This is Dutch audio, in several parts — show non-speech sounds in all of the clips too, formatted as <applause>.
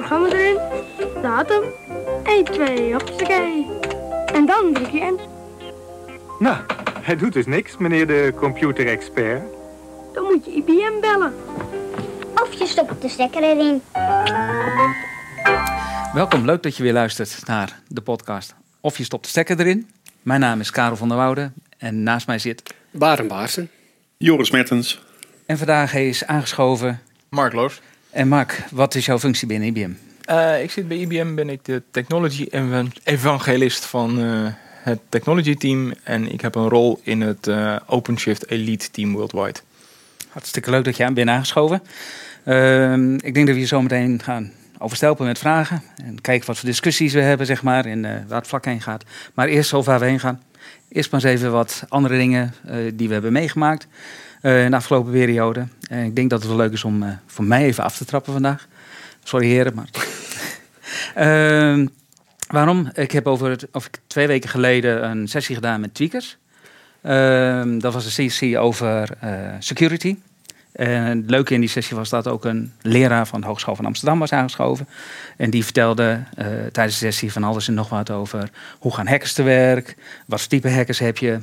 programma erin, datum, 1, 2, hoppakee. En dan druk je in. Nou, hij doet dus niks, meneer de computerexpert. Dan moet je IBM bellen. Of je stopt de stekker erin. Welkom, leuk dat je weer luistert naar de podcast. Of je stopt de stekker erin. Mijn naam is Karel van der Woude en naast mij zit... Baren Baarsen. Joris Mertens. En vandaag is aangeschoven... Mark Loos. En Mark, wat is jouw functie binnen IBM? Uh, ik zit bij IBM, ben ik de technology evangelist van uh, het technology team. En ik heb een rol in het uh, OpenShift Elite team worldwide. Hartstikke leuk dat je aan bent aangeschoven. Ehm, ik denk dat we je zo meteen gaan overstelpen met vragen. En kijken wat voor discussies we hebben, zeg maar, en waar het vlak heen gaat. Maar eerst over waar we heen gaan. Eerst maar eens even wat andere dingen die we hebben meegemaakt. Uh, in de afgelopen periode. En ik denk dat het wel leuk is om uh, voor mij even af te trappen vandaag. Sorry heren, maar... uh, <laughs> waarom? Ik heb over, twee weken geleden een sessie gedaan met tweakers. Ehm, dat was een sessie over eh, security. En het leuke in die sessie was dat ook een leraar van de Hogeschool van Amsterdam was aangeschoven. En die vertelde tijdens de sessie van alles en nog wat over hoe gaan hackers te werk, wat voor type hackers heb je,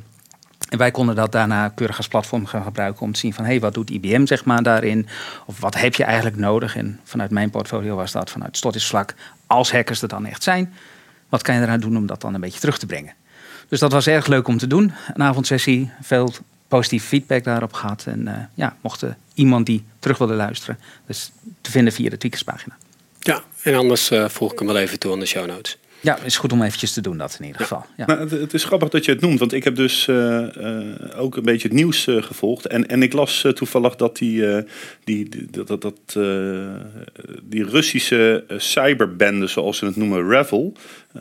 en wij konden dat daarna keurig als platform gaan gebruiken om te zien van hé, hey, wat doet IBM zeg maar daarin? Of wat heb je eigenlijk nodig? En vanuit mijn portfolio was dat vanuit vlak als hackers er dan echt zijn, wat kan je eraan doen om dat dan een beetje terug te brengen? Dus dat was erg leuk om te doen. Een avondsessie, veel positief feedback daarop gehad. En uh, ja, mocht iemand die terug wilde luisteren, dus te vinden via de Tweakerspagina. Ja, en anders uh, voeg ik hem wel even toe aan de show notes. Ja, is goed om eventjes te doen dat in ieder geval. Ja. Nou, het, is grappig dat je het noemt, want ik heb dus uh, uh, ook een beetje het nieuws uh, gevolgd. En, en ik las toevallig dat die, die, die, dat, dat, die Russische cyberbende, zoals ze het noemen, Revel...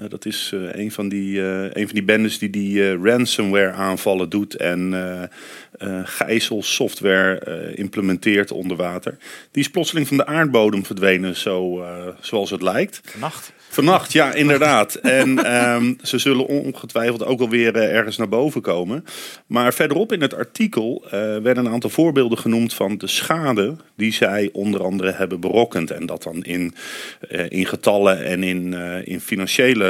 dat is een, van die, een van die bendes die die ransomware aanvallen doet en gijzelsoftware implementeert onder water. Die is plotseling van de aardbodem verdwenen, zo, zoals het lijkt. Vannacht. Vannacht, ja, inderdaad. <laughs> En um, ze zullen ongetwijfeld ook alweer uh, ergens naar boven komen. Maar verderop in het artikel uh, werden een aantal voorbeelden genoemd van de schade die zij onder andere hebben berokkend. En dat dan in, uh, in getallen en in, in financiële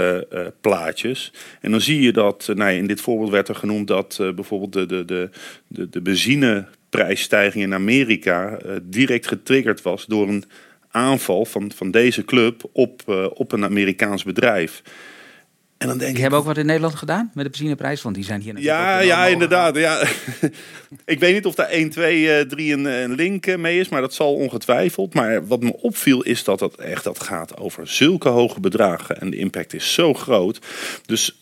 plaatjes. En dan zie je dat, nou, in dit voorbeeld werd er genoemd dat bijvoorbeeld de, de, de, de, de benzineprijsstijging in Amerika direct getriggerd was door een aanval van, van deze club op, op een Amerikaans bedrijf. En dan denk die ik, hebben ook wat in Nederland gedaan met de benzineprijs, want die zijn hier Ja, ja inderdaad. Ja. <laughs> ik weet niet of daar 1, 2, 3 een, een link eh, mee is, maar dat zal ongetwijfeld. Maar wat me opviel is dat het echt dat gaat over zulke hoge bedragen. En de impact is zo groot. Dus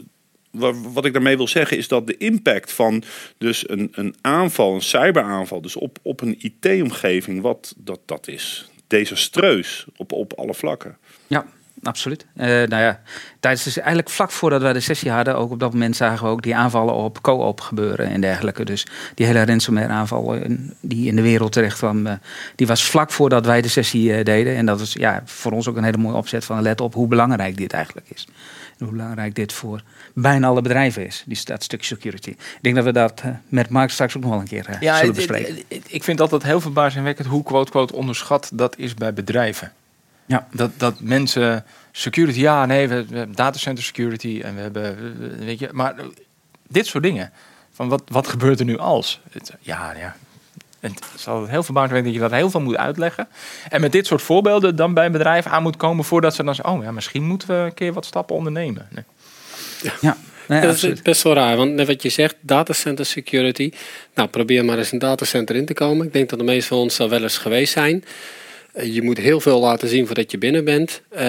wat ik daarmee wil zeggen is dat de impact van dus een, een aanval, een cyberaanval, dus op, op een IT-omgeving, wat dat, dat is desastreus op, op alle vlakken. Ja, absoluut. Uh, nou ja, tijdens dus eigenlijk vlak voordat wij de sessie hadden, ook op dat moment zagen we ook die aanvallen op co-op gebeuren en dergelijke. Dus die hele ransomware aanval eh, die in de wereld terecht kwam, uh, die was vlak voordat wij de sessie uh, deden. En dat is ja, voor ons ook een hele mooie opzet van let op hoe belangrijk dit eigenlijk is. En hoe belangrijk dit voor bijna alle bedrijven is, die dat stuk security. Ik denk dat we dat met Mark straks ook nog wel een keer ja, zullen bespreken. ik vind altijd heel verbazingwekkend hoe quote-quote onderschat dat is bij bedrijven. Ja. Dat, dat mensen security, ja, nee, we, hebben datacenter security en we hebben, weet je, maar dit soort dingen. Van wat, wat gebeurt er nu als? Het, ja, ja. Het zal heel verbazend dat je dat heel veel moet uitleggen. En met dit soort voorbeelden dan bij een bedrijf aan moet komen voordat ze dan zeggen, oh ja, misschien moeten we een keer wat stappen ondernemen. Nee. Ja. ja. dat is best wel raar, want net wat je zegt, datacenter security. Nou, probeer maar eens een datacenter in te komen. Ik denk dat de meeste van ons al wel eens geweest zijn. Eh, je moet heel veel laten zien voordat je binnen bent. Uh,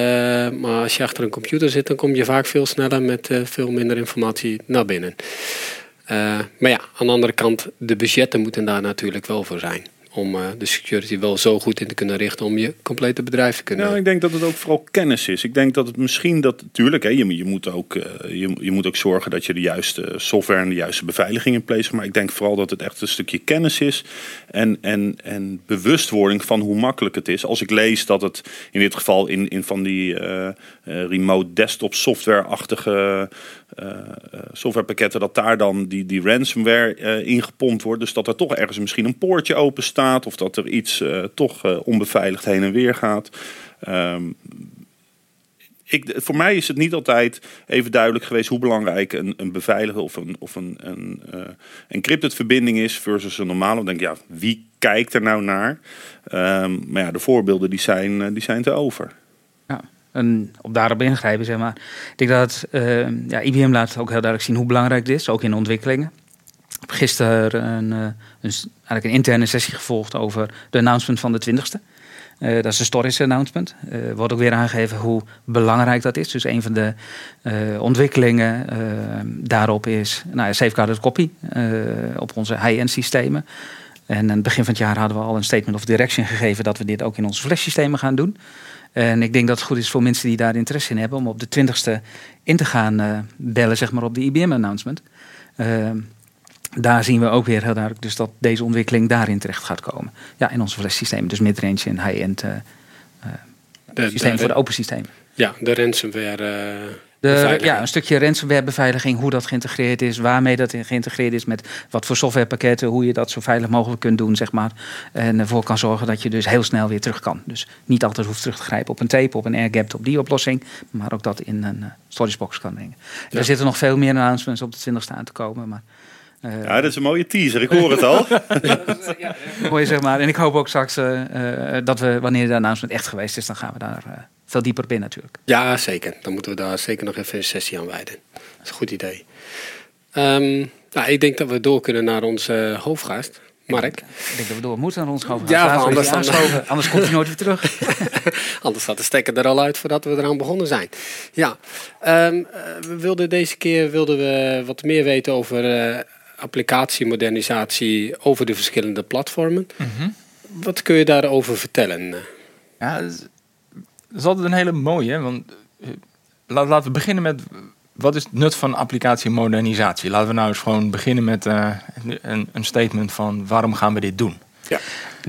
maar als je achter een computer zit, dan kom je vaak veel sneller met uh, veel minder informatie naar binnen. Maar ja, aan de andere kant, de budgetten moeten daar natuurlijk wel voor zijn om uh, de security wel zo goed in te kunnen richten om je complete bedrijf te kunnen. Nou, ik denk dat het ook vooral kennis is. Ik denk dat het misschien dat natuurlijk, hè, je, je, moet ook, uh, je, je, moet ook zorgen dat je de juiste software en de juiste beveiliging in place. Maar ik denk vooral dat het echt een stukje kennis is en, en, en bewustwording van hoe makkelijk het is. Als ik lees dat het in dit geval in, in van die uh, remote desktop software-achtige softwarepakketten, dat daar dan die, die ransomware ingepompt wordt. Dus dat er toch ergens misschien een poortje open staat of dat er iets uh, toch uh, onbeveiligd heen en weer gaat. Um, ik, voor mij is het niet altijd even duidelijk geweest hoe belangrijk een, een beveiligde of een, of een, een uh, encrypted verbinding is versus een normale. Dan denk ja, wie kijkt er nou naar? Um, maar ja, de voorbeelden die zijn, die zijn te over. Ja. En op daarop ingrijpen, zeg maar. Ik denk dat ja, IBM laat ook heel duidelijk zien hoe belangrijk dit is, ook in ontwikkelingen. Gisteren een, een, eigenlijk een interne sessie gevolgd over de announcement van de 20ste. Uh, dat is een storage announcement. Uh, wordt ook weer aangegeven hoe belangrijk dat is. Dus een van de ontwikkelingen daarop is nou, safeguarded copy op onze high-end systemen. En aan het begin van het jaar hadden we al een statement of direction gegeven dat we dit ook in onze flash systemen gaan doen. En ik denk dat het goed is voor mensen die daar interesse in hebben om op de 20ste in te gaan bellen, zeg maar, op de IBM announcement daar zien we ook weer heel duidelijk dus dat deze ontwikkeling daarin terecht gaat komen. Ja, in onze systemen, dus midrange en high-end uh, uh, systemen voor de open systemen. Ja, de ransomware. Uh, de, ja, een stukje ransomware-beveiliging, hoe dat geïntegreerd is, waarmee dat geïntegreerd is, met wat voor softwarepakketten, hoe je dat zo veilig mogelijk kunt doen, zeg maar. En ervoor kan zorgen dat je dus heel snel weer terug kan. Dus niet altijd hoeft terug te grijpen op een tape, op een airgap, op die oplossing, maar ook dat in een uh, storagebox kan brengen. Er zitten nog veel meer announcements op de 20 aan te komen, maar ja, dat is een mooie teaser. Ik hoor het al. <laughs> Mooi zeg maar. En ik hoop ook straks uh, dat we, wanneer de announcement echt geweest is, dan gaan we daar veel dieper op in natuurlijk. Ja, zeker. Dan moeten we daar zeker nog even een sessie aan wijden. Dat is een goed idee. Um, nou, ik denk dat we door kunnen naar onze hoofdgast. Mark. Ik denk dat we door moeten naar ons hoofdgast. Ja, anders, dan, anders komt hij nooit weer terug. <laughs> anders staat de stekker er al uit voordat we eraan begonnen zijn. Ja, um, we wilden deze keer wilden we wat meer weten over applicatiemodernisatie over de verschillende platformen. Wat kun je daarover vertellen? Ja, dat is altijd een hele mooie. Want uh, laten we beginnen met wat is het nut van applicatiemodernisatie? Laten we nou eens gewoon beginnen met uh, een, een statement van waarom gaan we dit doen? Ja.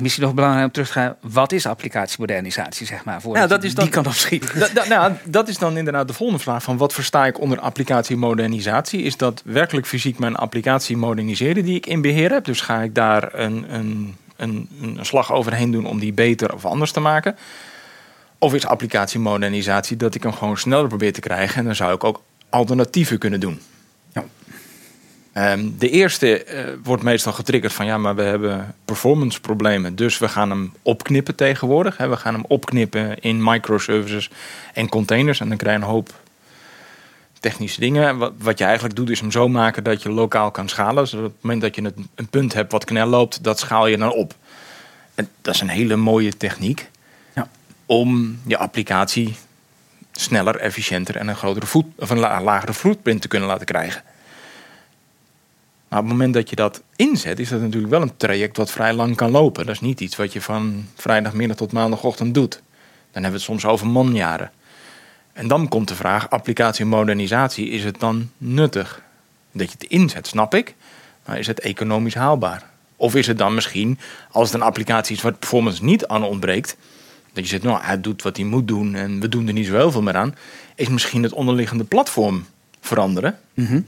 Misschien nog belangrijk om terug te gaan. Wat is applicatiemodernisatie, zeg maar? Voor ja, dat is dan, die kan opschieten. Da, da, nou, dat is dan inderdaad de volgende vraag. Van wat versta ik onder applicatiemodernisatie? Is dat werkelijk fysiek mijn applicatie moderniseren die ik in beheer heb? Dus ga ik daar een, een, een, een slag overheen doen om die beter of anders te maken? Of is applicatiemodernisatie dat ik hem gewoon sneller probeer te krijgen? En dan zou ik ook alternatieven kunnen doen. Um, de eerste uh, wordt meestal getriggerd van ja, maar we hebben performance problemen. Dus we gaan hem opknippen tegenwoordig. Hè. We gaan hem opknippen in microservices en containers. En dan krijg je een hoop technische dingen. Wat, wat je eigenlijk doet is hem zo maken dat je lokaal kan schalen. Dus op het moment dat je het, een punt hebt wat knel loopt, dat schaal je dan op. En dat is een hele mooie techniek ja. om je applicatie sneller, efficiënter en een, grotere voet, of een lagere footprint te kunnen laten krijgen. Maar op het moment dat je dat inzet, is dat natuurlijk wel een traject wat vrij lang kan lopen. Dat is niet iets wat je van vrijdagmiddag tot maandagochtend doet. Dan hebben we het soms over manjaren. En dan komt de vraag, applicatie modernisatie, is het dan nuttig? Dat je het inzet, snap ik. Maar is het economisch haalbaar? Of is het dan misschien, als het een applicatie is waar performance niet aan ontbreekt, dat je zegt, nou, hij doet wat hij moet doen en we doen er niet zo heel veel meer aan, is misschien het onderliggende platform veranderen. Mm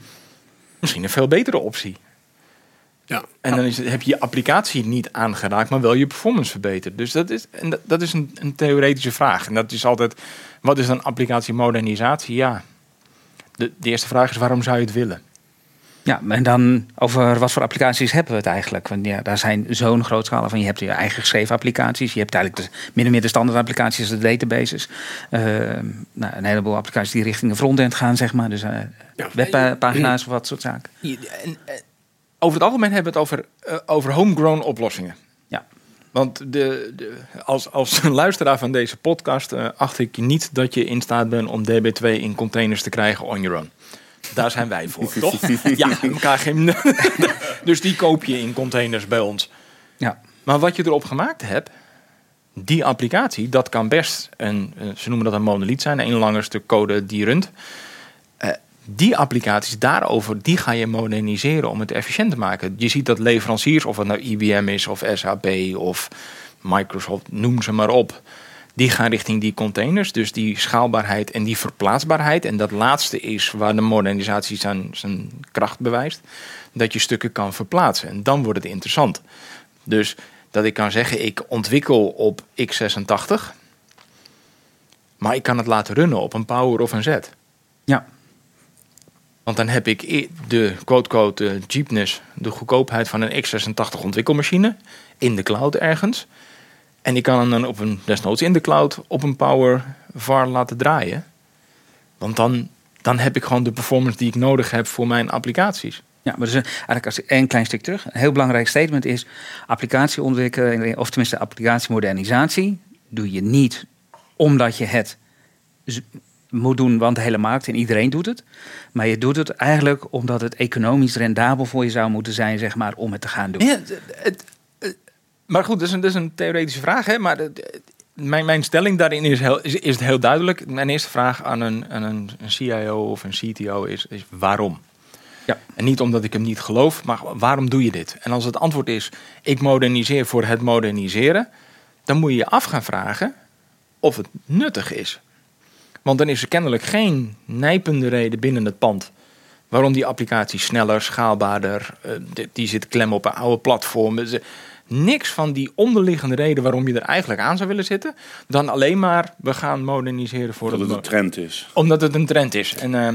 misschien een veel betere optie. Ja. En dan is het, heb je je applicatie niet aangeraakt, maar wel je performance verbeterd. Dus dat is, en dat, dat is een, een, theoretische vraag. En dat is altijd, wat is dan applicatie-modernisatie? Ja, de, de eerste vraag is waarom zou je het willen? Ja, en dan over wat voor applicaties hebben we het eigenlijk? Want ja, daar zijn zo'n groot scala van. Je hebt je eigen geschreven applicaties. Je hebt eigenlijk de, min of meer de standaard applicaties, de databases. Uh, nou, een heleboel applicaties die richting de frontend gaan, zeg maar. Dus uh, webpagina's of wat soort zaken. En, over het algemeen hebben we het over, uh, over homegrown oplossingen. Ja. Want de, de, als, als luisteraar van deze podcast acht ik niet dat je in staat bent om DB2 in containers te krijgen on your own. Daar zijn wij voor, <laughs> toch? Ja, elkaar geen. <laughs> dus die koop je in containers bij ons. Ja. Maar wat je erop gemaakt hebt, die applicatie, dat kan best een, eh, ze noemen dat een monolith zijn, een langer stuk code die runt. Uh, die applicaties daarover, die ga je moderniseren om het efficiënt te maken. Je ziet dat leveranciers, of het nou IBM is, of SAP, of Microsoft, noem ze maar op die gaan richting die containers. Dus die schaalbaarheid en die verplaatsbaarheid. En dat laatste is waar de modernisatie zijn, zijn kracht bewijst. Dat je stukken kan verplaatsen. En dan wordt het interessant. Dus dat ik kan zeggen, ik ontwikkel op x86. Maar ik kan het laten runnen op een power of een Z. Ja. Want dan heb ik de quote-quote cheapness, de goedkoopheid van een x86 ontwikkelmachine in de cloud ergens. En ik kan hem dan op een, desnoods in de cloud op een power VAR laten draaien. Want dan, dan heb ik gewoon de performance die ik nodig heb voor mijn applicaties. Ja, maar dus eigenlijk als een klein stuk terug. Een heel belangrijk statement is applicatieontwikkeling, of tenminste applicatiemodernisatie, doe je niet omdat je het moet doen, want de hele markt en iedereen doet het. Maar je doet het eigenlijk omdat het economisch rendabel voor je zou moeten zijn, zeg maar, om het te gaan doen. Ja, het, maar goed, dat is een, dat is een theoretische vraag. Hè? Maar mijn, mijn stelling daarin is, heel, is, is het heel duidelijk. Mijn eerste vraag aan een, aan een, een CIO of een CTO is, is waarom? Ja. En niet omdat ik hem niet geloof, maar waarom doe je dit? En als het antwoord is, ik moderniseer voor het moderniseren, dan moet je je af gaan vragen of het nuttig is. Want dan is er kennelijk geen nijpende reden binnen het pand waarom die applicatie sneller, schaalbaarder, uh, die zit klem op een oude platform niks van die onderliggende reden waarom je er eigenlijk aan zou willen zitten. Dan alleen maar we gaan moderniseren voor Omdat het een trend is. Omdat het een trend is. En uh,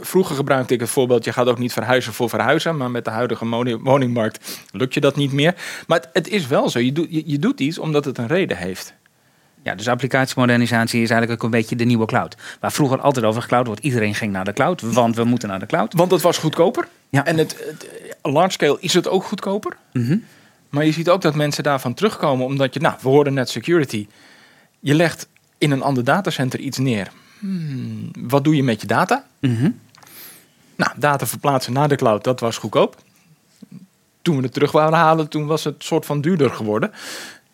vroeger gebruikte ik het voorbeeld: je gaat ook niet verhuizen voor verhuizen. Maar met de huidige woningmarkt lukt je dat niet meer. Maar het, het is wel zo. Je, doet je, je doet iets omdat het een reden heeft. Ja, dus applicatiemodernisatie is eigenlijk ook een beetje de nieuwe cloud. Waar vroeger altijd over gecloud wordt. Iedereen ging naar de cloud, want we moeten naar de cloud. Want het was goedkoper. Ja. En het, het large scale is het ook goedkoper. Mm maar je ziet ook dat mensen daarvan terugkomen omdat je, nou, we hoorden net security. Je legt in een ander datacenter iets neer. Hmm, wat doe je met je data? Mhm. Nou, data verplaatsen naar de cloud, dat was goedkoop. Toen we het terug wouden halen, toen was het soort van duurder geworden.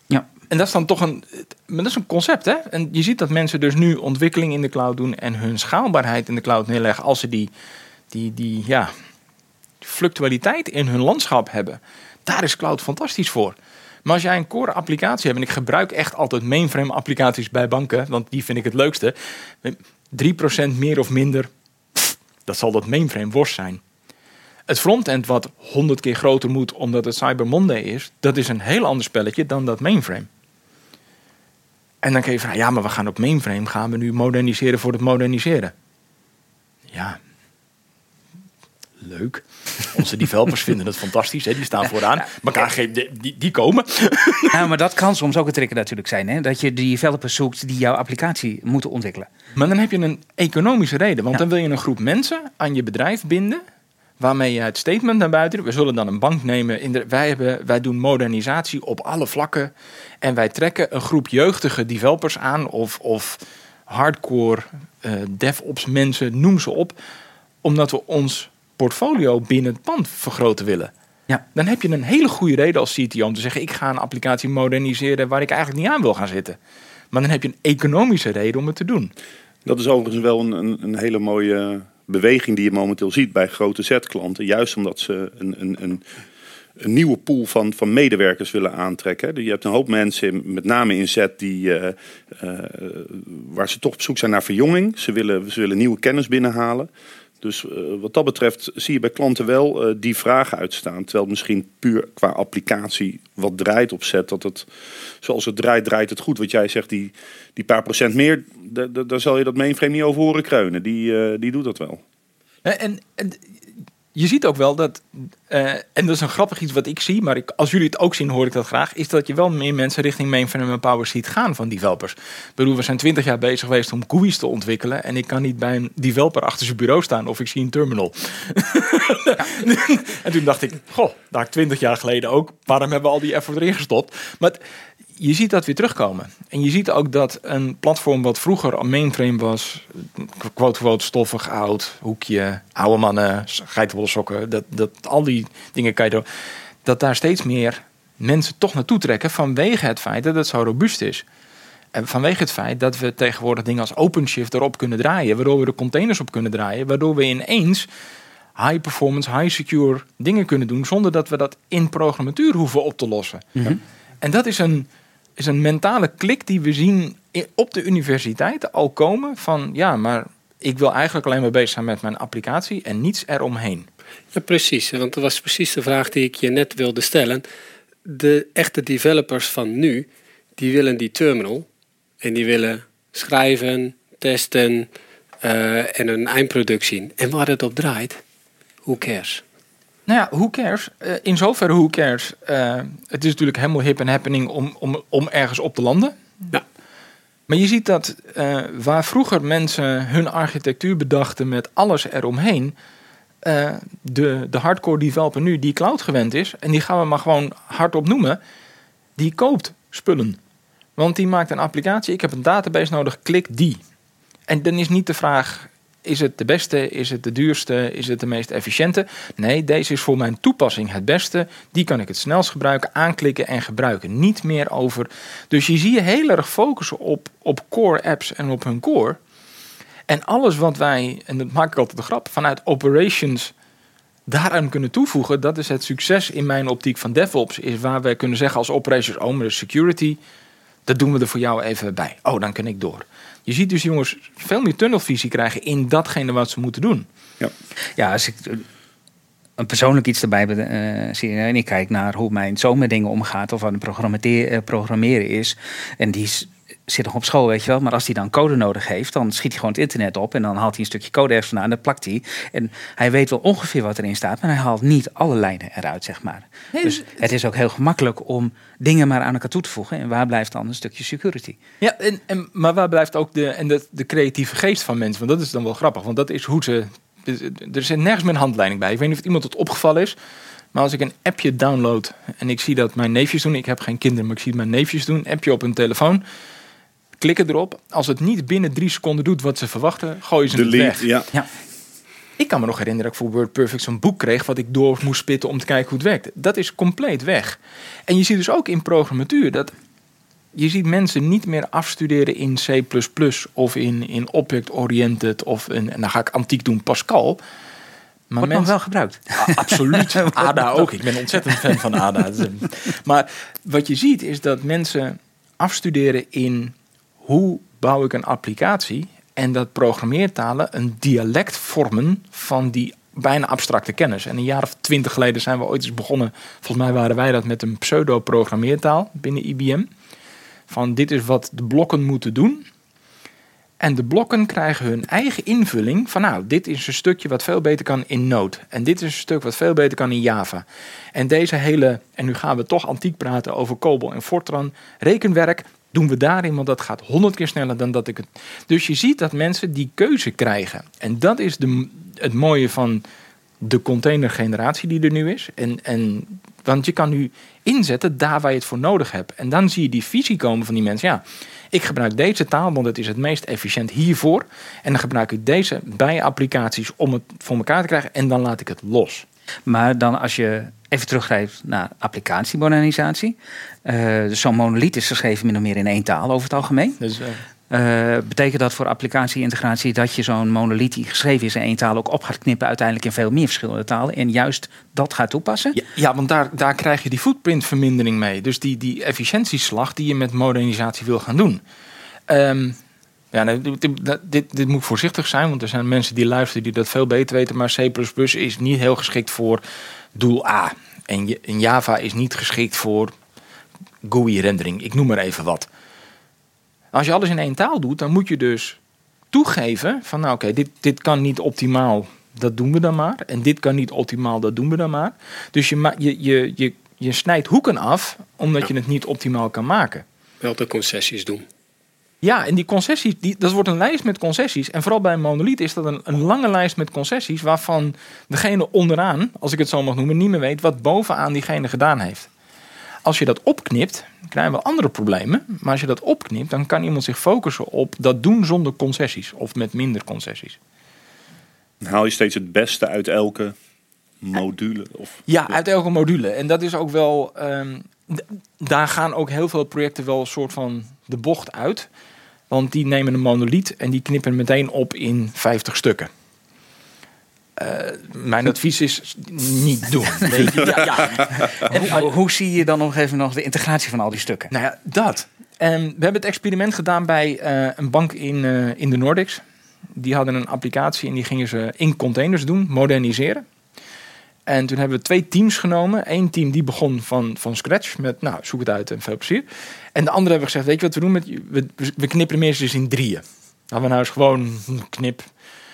Ja. En dat is dan toch een, maar dat is een concept, hè? En je ziet dat mensen dus nu ontwikkeling in de cloud doen en hun schaalbaarheid in de cloud neerleggen als ze die, die, die ja, fluctualiteit in hun landschap hebben. Daar is cloud fantastisch voor. Maar als jij een core applicatie hebt, en ik gebruik echt altijd mainframe applicaties bij banken, want die vind ik het leukste. 3% meer of minder, dat zal dat mainframe worst zijn. Het frontend wat 100 keer groter moet omdat het Cyber Monday is, dat is een heel ander spelletje dan dat mainframe. En dan kun je vragen, ja, maar we gaan op mainframe, gaan we nu moderniseren voor het moderniseren? Ja, leuk. Onze developers <laughs> vinden het fantastisch, hè? die staan vooraan. Maar die, die komen. <laughs> Ja, maar dat kan soms ook het trekken natuurlijk zijn. Hè? Dat je die developers zoekt die jouw applicatie moeten ontwikkelen. Maar dan heb je een economische reden. Want dan wil je een groep mensen aan je bedrijf binden waarmee je het statement naar buiten We zullen dan een bank nemen. In de, wij, hebben, wij doen modernisatie op alle vlakken. En wij trekken een groep jeugdige developers aan of, of hardcore uh, DevOps mensen, noem ze op. Omdat we ons portfolio binnen het pand vergroten willen. Ja. Dan heb je een hele goede reden als CTO om te zeggen: ik ga een applicatie moderniseren waar ik eigenlijk niet aan wil gaan zitten. Maar dan heb je een economische reden om het te doen. Dat is overigens wel een, een, een hele mooie beweging die je momenteel ziet bij grote Z-klanten. Juist omdat ze een, een, een, een, nieuwe pool van, van medewerkers willen aantrekken. Je hebt een hoop mensen, met name in Z, die, uh, uh, waar ze toch op zoek zijn naar verjonging. Ze willen, ze willen nieuwe kennis binnenhalen. Dus uh, wat dat betreft zie je bij klanten wel uh, die vragen uitstaan. Terwijl misschien puur qua applicatie wat draait op zet. Dat het, zoals het draait, draait het goed. Wat jij zegt, die, die paar procent meer, daar zal je dat mainframe niet over horen kreunen. Die, uh, die doet dat wel. En, en je ziet ook wel dat, uh, en dat is een grappig iets wat ik zie, maar ik, als jullie het ook zien, hoor ik dat graag, is dat je wel meer mensen richting mainframe en power ziet gaan van developers. Ik bedoel, we zijn twintig jaar bezig geweest om GUI's te ontwikkelen en ik kan niet bij een developer achter zijn bureau staan of ik zie een terminal. <laughs> en toen dacht ik, goh, daar twintig jaar geleden ook, waarom hebben we al die effort erin gestopt? Maar je ziet dat weer terugkomen. En je ziet ook dat een platform wat vroeger een mainframe was, quote quote stoffig, oud, hoekje, oude mannen, geitenwolle sokken, dat, dat, al die dingen kan je door, dat daar steeds meer mensen toch naartoe trekken vanwege het feit dat het zo robuust is. En vanwege het feit dat we tegenwoordig dingen als OpenShift erop kunnen draaien, waardoor we de containers op kunnen draaien, waardoor we ineens high performance, high secure dingen kunnen doen zonder dat we dat in programmatuur hoeven op te lossen. Mhm. En dat is een, is een mentale klik die we zien op de universiteiten al komen van ja, maar ik wil eigenlijk alleen maar bezig zijn met mijn applicatie en niets eromheen. Ja, precies. Want dat was precies de vraag die ik je net wilde stellen. De echte developers van nu, die willen die terminal en die willen schrijven, testen uh, en een eindproduct zien. En waar het op draait, who cares? Nou ja, who cares? Uh, in zoverre who cares. Uh, het is natuurlijk helemaal hip en happening om, om, om ergens op te landen. Ja. Maar je ziet dat uh, waar vroeger mensen hun architectuur bedachten met alles eromheen, de, de hardcore developer nu die cloud gewend is, en die gaan we maar gewoon hardop noemen, die koopt spullen. Want die maakt een applicatie, ik heb een database nodig, klik die. En dan is niet de vraag, is het de beste, is het de duurste, is het de meest efficiënte? Nee, deze is voor mijn toepassing het beste. Die kan ik het snelst gebruiken, aanklikken en gebruiken. Niet meer over. Dus je zie je heel erg focussen op, op core apps en op hun core. En alles wat wij, en dat maak ik altijd de grap, vanuit operations daaraan kunnen toevoegen, dat is het succes in mijn optiek van DevOps. Is waar we kunnen zeggen als operations, oh, de security, dat doen we er voor jou even bij. Oh, dan kan ik door. Je ziet dus jongens veel meer tunnelvisie krijgen in datgene wat ze moeten doen. Ja, ja als ik een persoonlijk iets erbij uh, zie en ik kijk naar hoe mijn zoon met dingen omgaat of wat een eh, programmeren is. En die zit nog op school, weet je wel. Maar als hij dan code nodig heeft, dan schiet hij gewoon het internet op. En dan haalt hij een stukje code ergens vandaan en dat plakt hij. En hij weet wel ongeveer wat erin staat, maar hij haalt niet alle lijnen eruit, zeg maar. dus het is ook heel gemakkelijk om dingen maar aan elkaar toe te voegen. En waar blijft dan een stukje security? Ja, en, en, maar waar blijft ook de, en de, de creatieve geest van mensen? Want dat is dan wel grappig, want dat is hoe ze... Er zit nergens meer een handleiding bij. Ik weet niet of iemand het opgevallen is. Maar als ik een appje download en ik zie dat mijn neefjes doen, ik heb geen kinderen, maar ik zie mijn neefjes doen, appje op hun telefoon, klikken erop. Als het niet binnen drie seconden doet wat ze verwachten, gooien ze Delete, het weg. Ja. ja. Ik kan me nog herinneren dat ik voor WordPerfect zo'n boek kreeg... wat ik door moest spitten om te kijken hoe het werkte. Dat is compleet weg. En je ziet dus ook in programmatuur dat... je ziet mensen niet meer afstuderen in C++ of in, in Object-Oriented... of in, en dan ga ik antiek doen, Pascal... Maar Wordt nog wel gebruikt. absoluut. <laughs> ADA ook. Ik ben ontzettend fan van ADA. <laughs> maar wat je ziet is dat mensen afstuderen in hoe bouw ik een applicatie en dat programmeertalen een dialect vormen van die bijna abstracte kennis. En een jaar of twintig geleden zijn we ooit eens begonnen, volgens mij waren wij dat met een pseudo-programmeertaal binnen IBM. Van dit is wat de blokken moeten doen. En de blokken krijgen hun eigen invulling van nou, dit is een stukje wat veel beter kan in Node. En dit is een stuk wat veel beter kan in Java. En deze hele, en nu gaan we toch antiek praten over COBOL en Fortran, rekenwerk, doen we daarin, want dat gaat honderd keer sneller dan dat ik het. Dus je ziet dat mensen die keuze krijgen. En dat is de, het mooie van de containergeneratie die er nu is. En, en, want je kan nu inzetten daar waar je het voor nodig hebt. En dan zie je die visie komen van die mensen. Ja, ik gebruik deze taal, want het is het meest efficiënt hiervoor. En dan gebruik ik deze bij applicaties om het voor elkaar te krijgen. En dan laat ik het los. Maar dan als je even teruggrijpt naar applicatiemodernisatie. Uh, dus zo'n monolith is geschreven min of meer in één taal over het algemeen. Dus, uh, betekent dat voor applicatie-integratie dat je zo'n monolith die geschreven is in één taal ook op gaat knippen uiteindelijk in veel meer verschillende talen en juist dat gaat toepassen? Ja, want daar, daar krijg je die footprintvermindering mee. Dus die, die efficiëntieslag die je met modernisatie wil gaan doen. Um, ja, dit, dit, dit, moet voorzichtig zijn, want er zijn mensen die luisteren die dat veel beter weten. Maar C is niet heel geschikt voor doel A. En, en Java is niet geschikt voor GUI-rendering. Ik noem maar even wat. Als je alles in één taal doet, dan moet je dus toegeven van nou oké, dit, dit kan niet optimaal, dat doen we dan maar. En dit kan niet optimaal, dat doen we dan maar. Dus je, je, je, je, je snijdt hoeken af omdat je het niet optimaal kan maken. Wel de concessies doen. Ja, en die concessies, die, dat wordt een lijst met concessies. En vooral bij een monolith is dat een, een lange lijst met concessies... waarvan degene onderaan, als ik het zo mag noemen, niet meer weet... wat bovenaan diegene gedaan heeft. Als je dat opknipt, krijgen we andere problemen. Maar als je dat opknipt, dan kan iemand zich focussen op dat doen zonder concessies. Of met minder concessies. Dan haal je steeds het beste uit elke module? Of, ja, uit elke module. En dat is ook wel... Um, daar gaan ook heel veel projecten wel een soort van de bocht uit. Want die nemen een monolith en die knippen meteen op in 50 stukken. Uh, mijn advies is niet doen. <laughs> Weet je? Ja, ja. <laughs> En, hoe, hoe, zie je dan nog even nog de integratie van al die stukken? Nou ja, dat. En we hebben het experiment gedaan bij uh, een bank in, uh, in de Nordics. Die hadden een applicatie en die gingen ze in containers doen, moderniseren. En toen hebben we twee teams genomen. Eén team die begon van, van scratch met, nou, zoek het uit en veel plezier. En de andere hebben we gezegd, weet je wat we doen? Met, we, we knippen de mensen dus in drieën. Dan we nou eens gewoon knip.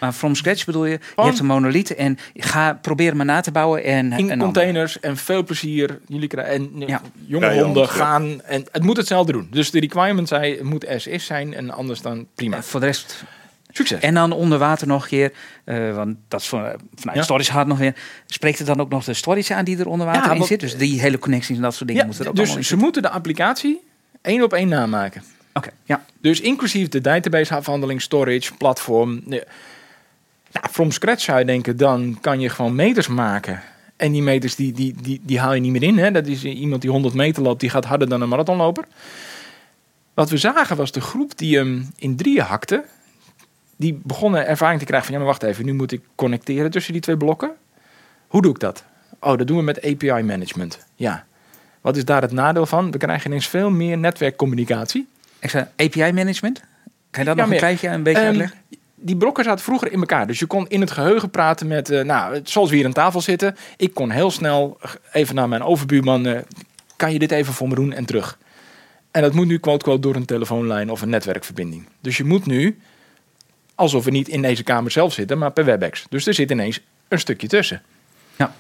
Maar from scratch bedoel je, je hebt een monolith en ga proberen maar na te bouwen. En, in containers en veel plezier. Jullie krijgen, en ja. jonge honden gaan. En het moet hetzelfde doen. Dus de requirement zei, het moet as is zijn en anders dan prima. En voor de rest Succes. En dan onder water nog een keer, uh, want dat is van, vanuit ja. storage hard nog weer. Spreekt het dan ook nog de storage aan die er onder water in zit? Dus die hele connecties en dat soort dingen moeten er ook Dus ze moeten de applicatie één op één namaken. Oké, ja. Dus inclusief de database afhandeling, storage, platform. Nou, from scratch zou je denken, dan kan je gewoon meters maken. En die meters die, die, die, die haal je niet meer in. Hè? Dat is iemand die 100 meter loopt, die gaat harder dan een marathonloper. Wat we zagen was de groep die hem in drieën hakte die begonnen ervaring te krijgen van ja, maar wacht even, nu moet ik connecteren tussen die twee blokken. Hoe doe ik dat? Oh, dat doen we met API management. Ja. Wat is daar het nadeel van? We krijgen ineens veel meer netwerkcommunicatie. Ik zei API management? Kan je dat nog een kleintje een beetje um, uitleggen? Die blokken zaten vroeger in elkaar. Dus je kon in het geheugen praten met, uh, nou, zoals we hier aan tafel zitten. Ik kon heel snel even naar mijn overbuurman, uh, kan je dit even voor me doen en terug. En dat moet nu quote, quote door een telefoonlijn of een netwerkverbinding. Dus je moet nu alsof we niet in deze kamer zelf zitten, maar per WebEx. Dus er zit ineens een stukje tussen. Ja.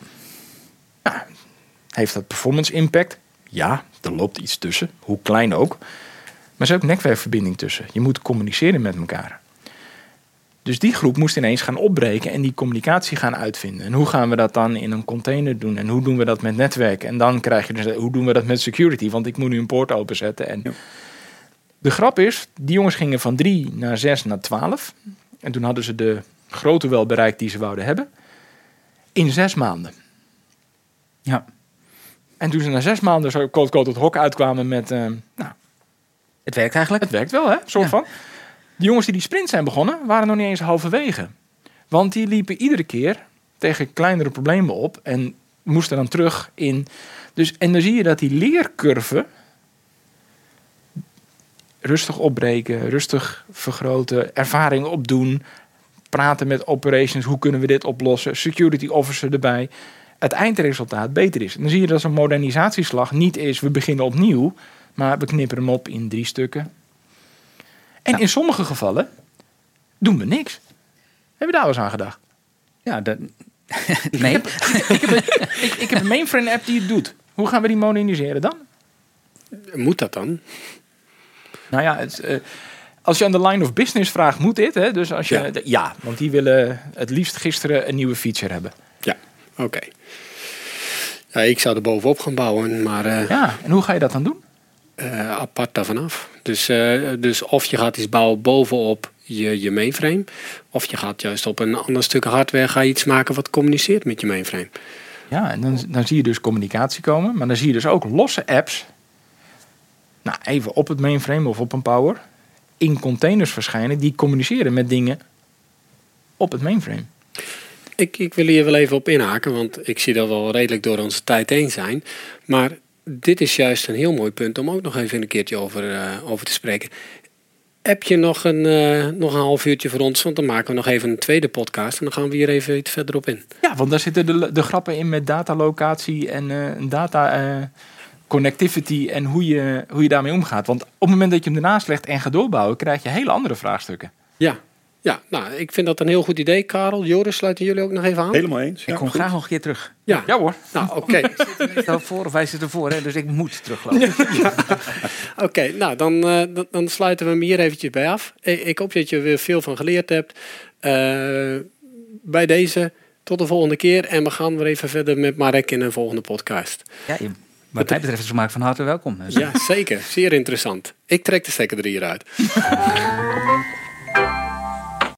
heeft dat performance impact? Ja, er loopt iets tussen, hoe klein ook. Maar er is ook netwerkverbinding tussen. Je moet communiceren met elkaar. Dus die groep moest ineens gaan opbreken en die communicatie gaan uitvinden. En hoe gaan we dat dan in een container doen? En hoe doen we dat met netwerk? En dan krijg je dus, hoe doen we dat met security? Want ik moet nu een poort openzetten. En ja. De grap is, die jongens gingen van 3 naar 6 naar 12. En toen hadden ze de grootte wel bereikt die ze wouden hebben. In zes maanden. Ja. En toen ze na zes maanden zo koot koot het hok uitkwamen met... Uh, nou, het werkt eigenlijk. Het werkt wel, hè? Soort van. Die jongens die die sprint zijn begonnen, waren nog niet eens halverwege. Want die liepen iedere keer tegen kleinere problemen op en moesten dan terug in... Dus, en dan zie je dat die leercurve rustig opbreken, rustig vergroten, ervaring opdoen, praten met operations, hoe kunnen we dit oplossen, security officer erbij. Het eindresultaat beter is. Dan zie je dat een modernisatieslag niet is, we beginnen opnieuw, maar we knippen hem op in drie stukken. En in sommige gevallen doen we niks. Heb je daar wel eens aan gedacht? Ja, dat... <laughs> nee. ik, heb, ik, heb een, ik, ik heb een mainframe app die het doet. Hoe gaan we die moderniseren dan? Moet dat dan? Nou ja, het, uh, als je aan de line of business vraagt, moet dit. Hè? Dus als je, ja. De, ja. want die willen het liefst gisteren een nieuwe feature hebben. Ja, oké. Ja, ik zou er bovenop gaan bouwen, maar... Uh, ja, en hoe ga je dat dan doen? Uh, apart daarvan af. Dus, dus of je gaat iets bouwen bovenop je, je mainframe, of je gaat juist op een ander stuk hardware ga je iets maken wat communiceert met je mainframe. Ja, en dan, dan zie je dus communicatie komen, maar dan zie je dus ook losse apps nou, even op het mainframe of op een power in containers verschijnen die communiceren met dingen op het mainframe. Ik, ik wil hier wel even op inhaken, want ik zie dat we wel redelijk door onze tijd heen zijn. Maar dit is juist een heel mooi punt om ook nog even een keertje over, uh, over te spreken. Heb je nog een, uh, nog een half uurtje voor ons? Want dan maken we nog even een tweede podcast en dan gaan we hier even iets verder op in. Ja, want daar zitten de, de grappen in met datalocatie en uh, data connectivity en hoe je, hoe je daarmee omgaat. Want op het moment dat je hem ernaast legt en gaat doorbouwen, krijg je hele andere vraagstukken. Ja, ja, nou, ik vind dat een heel goed idee, Karel. Joris, sluiten jullie ook nog even aan? Helemaal eens. ik kom graag nog een keer terug. Ja, ja hoor. Nou, oké. <laughs> Okay. voor of wij zitten voor, hè, dus ik moet teruglopen. <laughs> oké, nou, dan, uh, dan, dan, sluiten we hem hier eventjes bij af. Ik, hoop dat je er weer veel van geleerd hebt. Uh, bij deze, tot de volgende keer. En we gaan weer even verder met Marek in een volgende podcast. Ja, wat mij betreft is het van harte welkom. Dus. Ja, zeker. Zeer interessant. Ik trek de stekker er hieruit. <laughs>